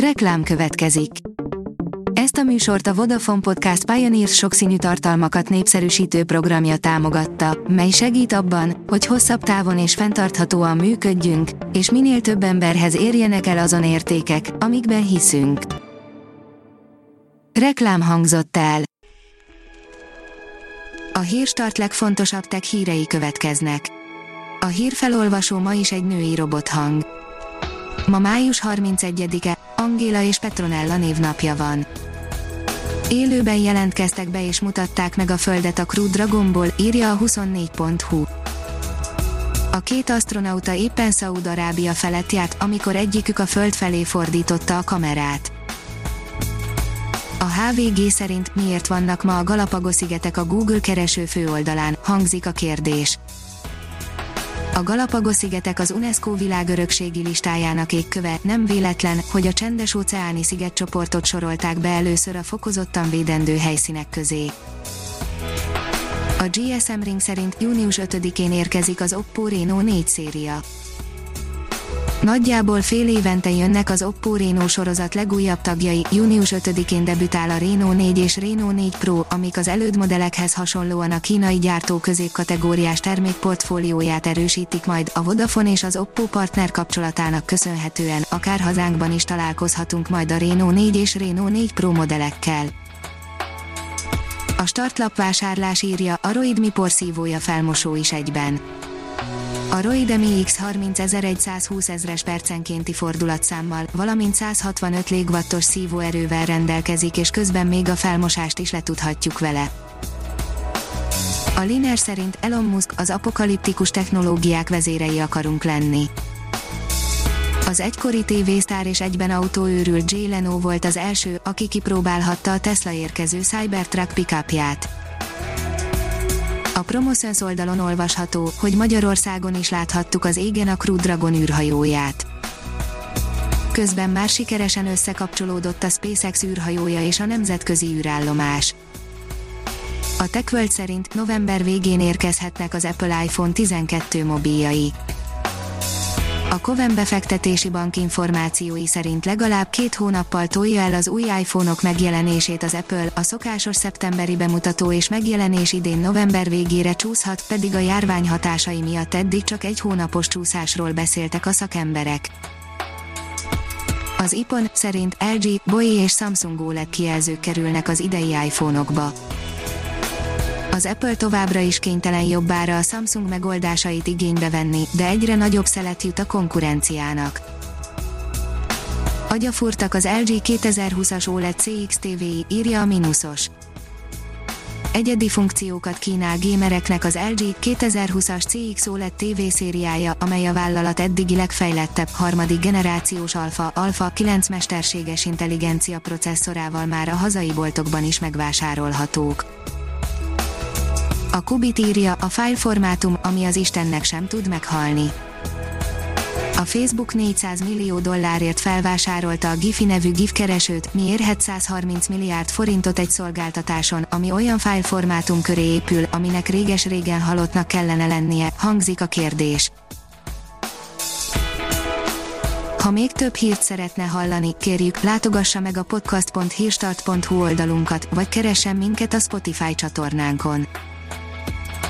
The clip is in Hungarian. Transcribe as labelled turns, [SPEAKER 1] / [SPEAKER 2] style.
[SPEAKER 1] Reklám következik. Ezt a műsort a Vodafone Podcast Pioneers sokszínű tartalmakat népszerűsítő programja támogatta, mely segít abban, hogy hosszabb távon és fenntarthatóan működjünk, és minél több emberhez érjenek el azon értékek, amikben hiszünk. Reklám hangzott el. A hírstart legfontosabb tech hírei következnek. A hírfelolvasó ma is egy női robothang. Ma május 31-e, Angéla és Petronella névnapja van. Élőben jelentkeztek be és mutatták meg a Földet a Crew Dragonból, írja a 24.hu. A két astronauta éppen Szaúd-Arábia felett járt, amikor egyikük a Föld felé fordította a kamerát. A HVG szerint miért vannak ma a Galapagos-szigetek a Google kereső főoldalán, hangzik a kérdés. A Galapagos-szigetek az UNESCO világörökségi listájának égköve, nem véletlen, hogy a csendes-óceáni szigetcsoportot sorolták be először a fokozottan védendő helyszínek közé. A GSM Ring szerint június 5-én érkezik az Oppo Reno 4 széria. Nagyjából fél évente jönnek az Oppo Reno sorozat legújabb tagjai, június 5-én debütál a Reno 4 és Reno 4 Pro, amik az elődmodellekhez hasonlóan a kínai gyártó középkategóriás termékportfólióját erősítik majd, a Vodafone és az Oppo partner kapcsolatának köszönhetően, akár hazánkban is találkozhatunk majd a Reno 4 és Reno 4 Pro modellekkel. A startlap vásárlás írja, a Roid Mi porszívója felmosó is egyben a Roide X 30120 ezres percenkénti fordulatszámmal, valamint 165 légvattos szívóerővel rendelkezik és közben még a felmosást is letudhatjuk vele. A Liner szerint Elon Musk az apokaliptikus technológiák vezérei akarunk lenni. Az egykori tévésztár és egyben autóőrült Jay Leno volt az első, aki kipróbálhatta a Tesla érkező Cybertruck pickupját. A Promoszöns oldalon olvasható, hogy Magyarországon is láthattuk az égen a Crew Dragon űrhajóját. Közben már sikeresen összekapcsolódott a SpaceX űrhajója és a nemzetközi űrállomás. A TechWorld szerint november végén érkezhetnek az Apple iPhone 12 mobiljai. A Coven befektetési bank információi szerint legalább két hónappal tolja el az új iPhone-ok megjelenését az Apple, a szokásos szeptemberi bemutató és megjelenés idén november végére csúszhat, pedig a járvány hatásai miatt eddig csak egy hónapos csúszásról beszéltek a szakemberek. Az IPON szerint LG, BOE és Samsung OLED kijelzők kerülnek az idei iPhone-okba az Apple továbbra is kénytelen jobbára a Samsung megoldásait igénybe venni, de egyre nagyobb szelet jut a konkurenciának. Agyafurtak az LG 2020-as OLED CX TV, írja a Minusos. Egyedi funkciókat kínál gémereknek az LG 2020-as CX OLED TV szériája, amely a vállalat eddigi legfejlettebb, harmadik generációs Alpha, Alpha 9 mesterséges intelligencia processzorával már a hazai boltokban is megvásárolhatók. A Kubit írja, a fájlformátum, ami az Istennek sem tud meghalni. A Facebook 400 millió dollárért felvásárolta a Gifi nevű GIF keresőt, mi érhet 130 milliárd forintot egy szolgáltatáson, ami olyan fájlformátum köré épül, aminek réges-régen halottnak kellene lennie, hangzik a kérdés. Ha még több hírt szeretne hallani, kérjük, látogassa meg a podcast.hírstart.hu oldalunkat, vagy keressen minket a Spotify csatornánkon